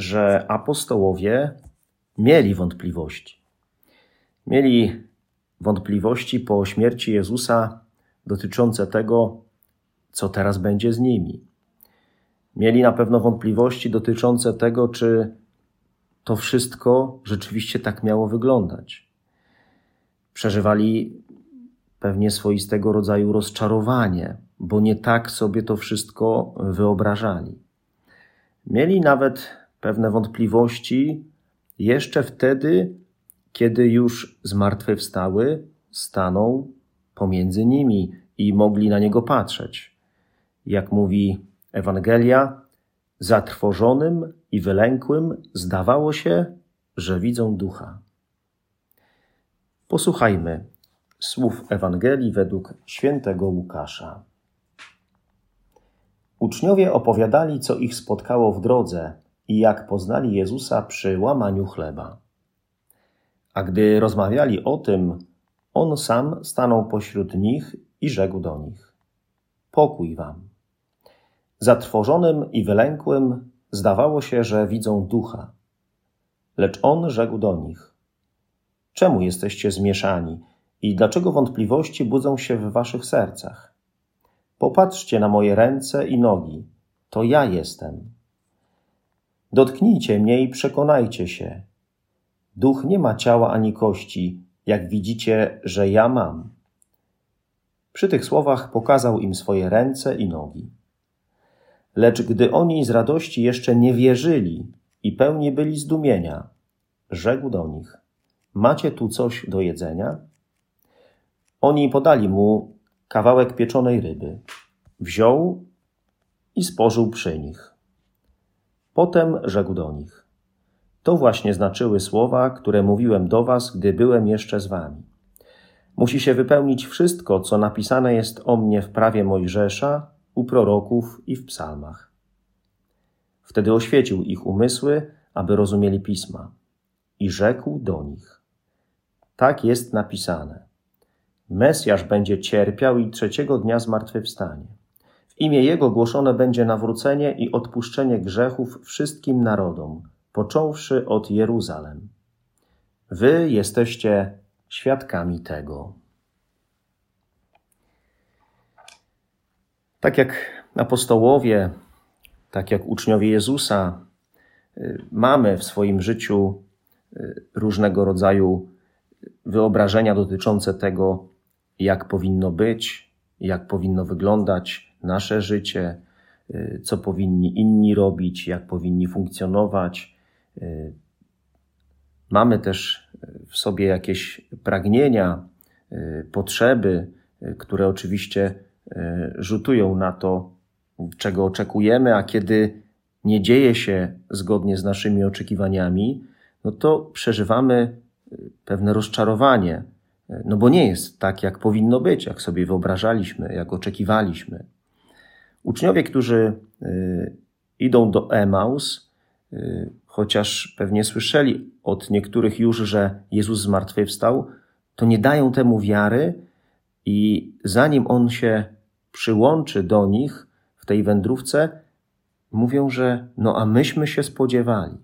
że apostołowie mieli wątpliwości. Mieli wątpliwości po śmierci Jezusa dotyczące tego, co teraz będzie z nimi. Mieli na pewno wątpliwości dotyczące tego, czy to wszystko rzeczywiście tak miało wyglądać. Przeżywali pewnie swoistego rodzaju rozczarowanie, bo nie tak sobie to wszystko wyobrażali. Mieli nawet pewne wątpliwości jeszcze wtedy, kiedy już zmartwychwstały stanął pomiędzy nimi i mogli na niego patrzeć. Jak mówi Ewangelia, zatrwożonym i wylękłym zdawało się, że widzą ducha. Posłuchajmy słów Ewangelii według świętego Łukasza. Uczniowie opowiadali, co ich spotkało w drodze i jak poznali Jezusa przy łamaniu chleba. A gdy rozmawiali o tym, on sam stanął pośród nich i rzekł do nich: Pokój wam. Zatrwożonym i wylękłym zdawało się, że widzą ducha. Lecz on rzekł do nich: Czemu jesteście zmieszani i dlaczego wątpliwości budzą się w waszych sercach? Popatrzcie na moje ręce i nogi, to ja jestem. Dotknijcie mnie i przekonajcie się. Duch nie ma ciała ani kości, jak widzicie, że ja mam. Przy tych słowach pokazał im swoje ręce i nogi. Lecz gdy oni z radości jeszcze nie wierzyli i pełni byli zdumienia, rzekł do nich: Macie tu coś do jedzenia? Oni podali mu kawałek pieczonej ryby. Wziął i spożył przy nich. Potem rzekł do nich: To właśnie znaczyły słowa, które mówiłem do was, gdy byłem jeszcze z wami. Musi się wypełnić wszystko, co napisane jest o mnie w prawie Mojżesza, u proroków i w psalmach. Wtedy oświecił ich umysły, aby rozumieli pisma, i rzekł do nich: Tak jest napisane. Mesjasz będzie cierpiał i trzeciego dnia zmartwychwstanie. Imię Jego głoszone będzie nawrócenie i odpuszczenie grzechów wszystkim narodom, począwszy od Jeruzalem. Wy jesteście świadkami tego. Tak jak apostołowie, tak jak uczniowie Jezusa, y, mamy w swoim życiu y, różnego rodzaju wyobrażenia dotyczące tego, jak powinno być, jak powinno wyglądać nasze życie, y, co powinni inni robić, jak powinni funkcjonować. Y, mamy też w sobie jakieś pragnienia, y, potrzeby, które oczywiście rzutują na to, czego oczekujemy, a kiedy nie dzieje się zgodnie z naszymi oczekiwaniami, no to przeżywamy pewne rozczarowanie, no bo nie jest tak, jak powinno być, jak sobie wyobrażaliśmy, jak oczekiwaliśmy. Uczniowie, którzy y, idą do Emaus, y, chociaż pewnie słyszeli od niektórych już, że Jezus zmartwychwstał, to nie dają temu wiary i zanim On się przyłączy do nich w tej wędrówce, mówią, że no a myśmy się spodziewali.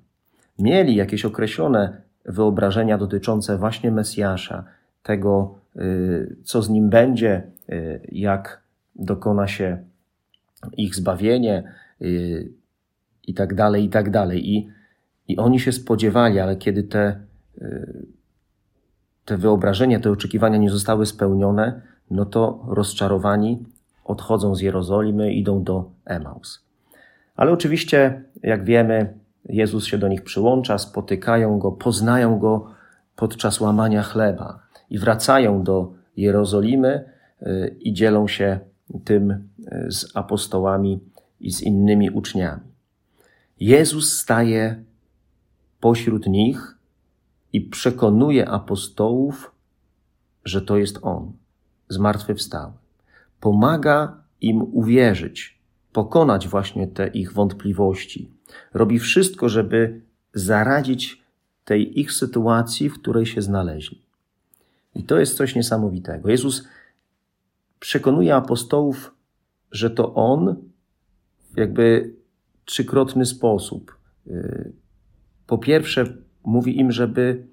Mieli jakieś określone wyobrażenia dotyczące właśnie Mesjasza, tego, y, co z nim będzie, jak dokona się ich zbawienie y, i tak dalej, i tak dalej. I, i oni się spodziewali, ale kiedy te, te wyobrażenia, te oczekiwania nie zostały spełnione, no to rozczarowani odchodzą z Jerozolimy, idą do Emaus. Ale oczywiście, jak wiemy, Jezus się do nich przyłącza, spotykają go, poznają go podczas łamania chleba i wracają do Jerozolimy y, i dzielą się tym y, z apostołami i z innymi uczniami. Jezus staje pośród nich i przekonuje apostołów, że to jest On, zmartwychwstały. Pomaga im uwierzyć, pokonać właśnie te ich wątpliwości. Robi wszystko, żeby zaradzić tej ich sytuacji, w której się znaleźli. I to jest coś niesamowitego. Jezus przekonuje apostołów, że to On, jakby trzykrotny sposób. Y, po pierwsze, mówi im, żeby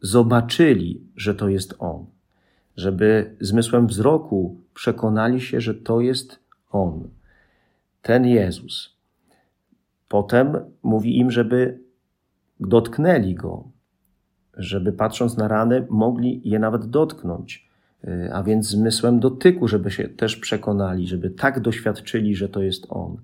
zobaczyli, że to jest On, żeby zmysłem wzroku przekonali się, że to jest On, ten Jezus. Potem mówi im, żeby dotknęli Go, żeby patrząc na rany mogli je nawet dotknąć, a więc zmysłem dotyku, żeby się też przekonali, żeby tak doświadczyli, że to jest On.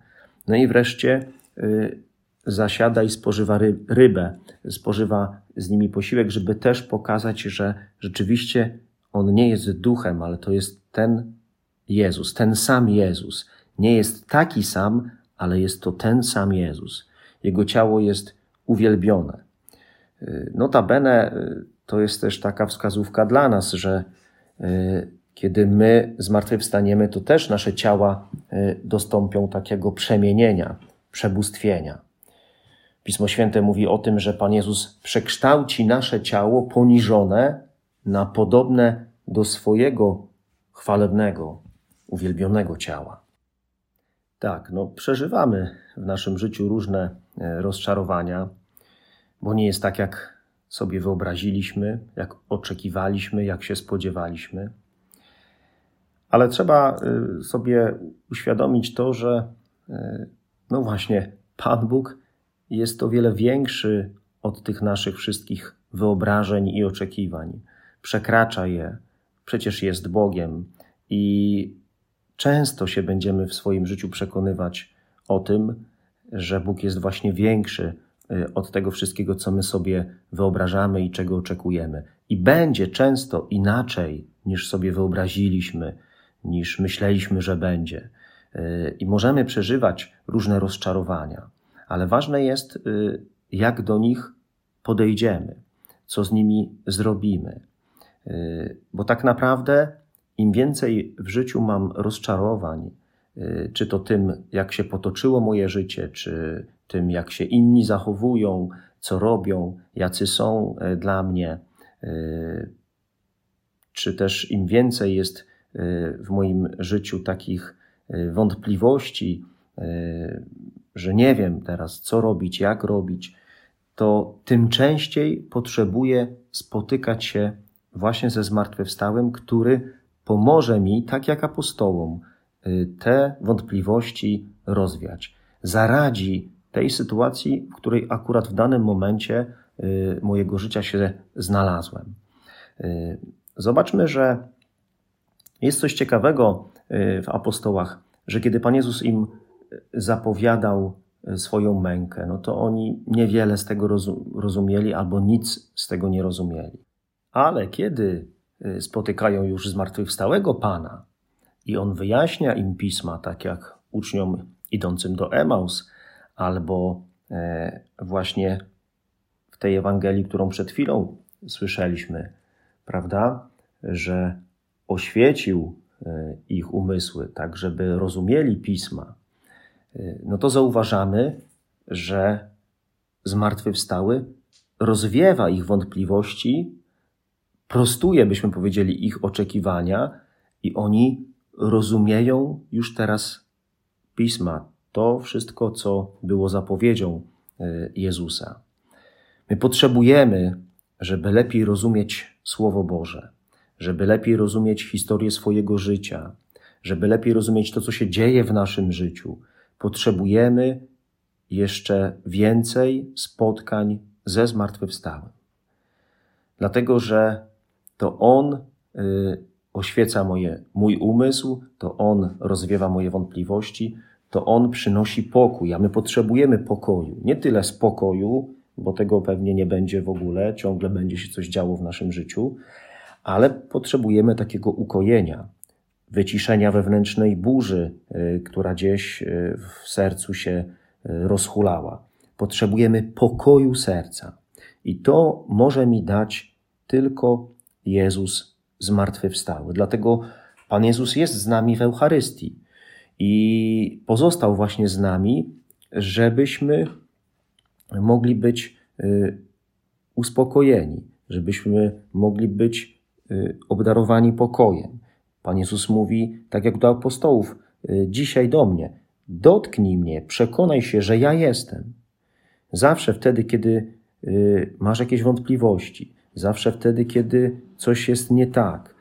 No i wreszcie y, zasiada i spożywa rybę, spożywa z nimi posiłek, żeby też pokazać, że rzeczywiście On nie jest duchem, ale to jest ten Jezus, ten sam Jezus. Nie jest taki sam, ale jest to ten sam Jezus. Jego ciało jest uwielbione. Y, notabene y, to jest też taka wskazówka dla nas, że kiedy my zmartwychwstaniemy, to też nasze ciała y, dostąpią takiego przemienienia, przebóstwienia. Pismo Święte mówi o tym, że Pan Jezus przekształci nasze ciało poniżone na podobne do swojego chwalebnego, uwielbionego ciała. Tak, no przeżywamy w naszym życiu różne e, rozczarowania, bo nie jest tak, jak sobie wyobraziliśmy, jak oczekiwaliśmy, jak się spodziewaliśmy. Ale trzeba y, sobie uświadomić to, że y, no właśnie, Pan Bóg jest o wiele większy od tych naszych wszystkich wyobrażeń i oczekiwań. Przekracza je, przecież jest Bogiem i często się będziemy w swoim życiu przekonywać o tym, że Bóg jest właśnie większy od tego wszystkiego, co my sobie wyobrażamy i czego oczekujemy. I będzie często inaczej, niż sobie wyobraziliśmy, niż myśleliśmy, że będzie. Y, I możemy przeżywać różne rozczarowania, ale ważne jest, y, jak do nich podejdziemy, co z nimi zrobimy. Y, bo tak naprawdę, im więcej w życiu mam rozczarowań, czy to tym, jak się potoczyło moje życie, czy tym, jak się inni zachowują, co robią, jacy są dla mnie, czy też im więcej jest w moim życiu takich e, wątpliwości, e, że nie wiem teraz, co robić, jak robić, to tym częściej potrzebuję spotykać się właśnie ze zmartwychwstałym, który pomoże mi, tak jak apostołom, e, te wątpliwości rozwiać. Zaradzi tej sytuacji, w której akurat w danym momencie mojego życia się znalazłem. Zobaczmy, że jest coś ciekawego y, w apostołach, że kiedy Pan Jezus im zapowiadał y, swoją mękę, no to oni niewiele z tego rozumieli albo nic z tego nie rozumieli. Ale kiedy y, spotykają już zmartwychwstałego Pana i On wyjaśnia im pisma, tak jak uczniom idącym do Emaus, albo e, właśnie w tej Ewangelii, którą przed chwilą słyszeliśmy, prawda, że oświecił e, ich umysły, tak żeby rozumieli pisma, e, no to zauważamy, że zmartwychwstały rozwiewa ich wątpliwości, prostuje, byśmy powiedzieli, ich oczekiwania i oni rozumieją już teraz pisma, to wszystko, co było zapowiedzią e, Jezusa. My potrzebujemy, żeby lepiej rozumieć Słowo Boże żeby lepiej rozumieć historię swojego życia, żeby lepiej rozumieć to, co się dzieje w naszym życiu, potrzebujemy jeszcze więcej spotkań ze zmartwychwstałym. Dlatego, że to On y, oświeca moje, mój umysł, to On rozwiewa moje wątpliwości, to On przynosi pokój, a my potrzebujemy pokoju. Nie tyle spokoju, bo tego pewnie nie będzie w ogóle, ciągle będzie się coś działo w naszym życiu, ale potrzebujemy takiego ukojenia, wyciszenia wewnętrznej burzy, y, która gdzieś y, w sercu się y, rozhulała. potrzebujemy pokoju serca. I to może mi dać tylko Jezus zmartwychwstały. Dlatego Pan Jezus jest z nami w Eucharystii i pozostał właśnie z nami, żebyśmy mogli być y, uspokojeni, żebyśmy mogli być y, obdarowani pokojem. Pan Jezus mówi, tak jak do apostołów, y, dzisiaj do mnie, dotknij mnie, przekonaj się, że ja jestem. Zawsze wtedy, kiedy masz jakieś wątpliwości, zawsze wtedy, kiedy coś jest nie tak,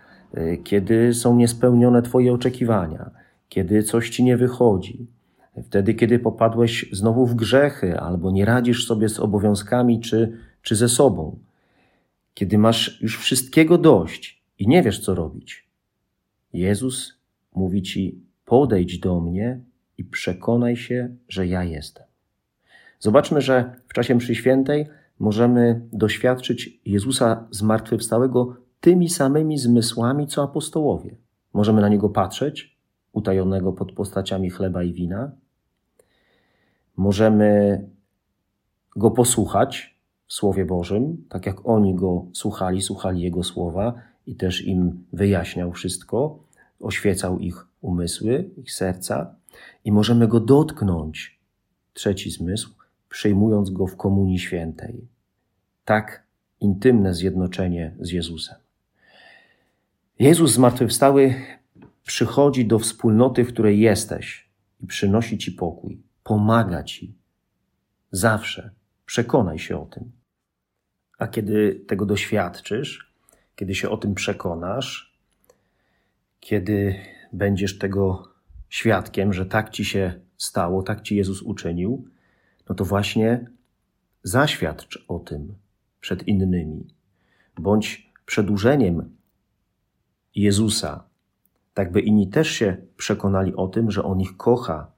kiedy są niespełnione Twoje oczekiwania, kiedy coś Ci nie wychodzi, wtedy, kiedy popadłeś znowu w grzechy, albo nie radzisz sobie z obowiązkami czy, czy ze sobą, kiedy masz już wszystkiego dość i nie wiesz, co robić. Jezus mówi ci: podejdź do mnie i przekonaj się, że ja jestem. Zobaczmy, że w czasie mszy świętej możemy doświadczyć Jezusa zmartwychwstałego tymi samymi zmysłami, co apostołowie. Możemy na niego patrzeć, utajonego pod postaciami chleba i wina, Możemy go posłuchać w Słowie Bożym, tak jak oni go słuchali, słuchali jego słowa i też im wyjaśniał wszystko, oświecał ich umysły, ich serca, i możemy go dotknąć, trzeci zmysł, przyjmując go w Komunii Świętej. Tak intymne zjednoczenie z Jezusem. Jezus zmartwychwstały przychodzi do wspólnoty, w której jesteś i przynosi ci pokój pomaga ci. Zawsze. Przekonaj się o tym. A kiedy tego doświadczysz, kiedy się o tym przekonasz, kiedy będziesz tego świadkiem, że tak ci się stało, tak ci Jezus uczynił, no to właśnie zaświadcz o tym przed innymi. Bądź przedłużeniem Jezusa, tak by inni też się przekonali o tym, że On ich kocha,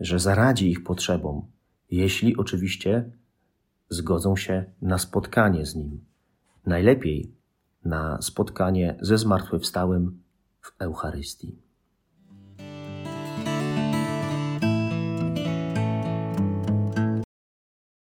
że zaradzi ich potrzebom, jeśli oczywiście zgodzą się na spotkanie z Nim. Najlepiej na spotkanie ze zmartwychwstałym w Eucharystii.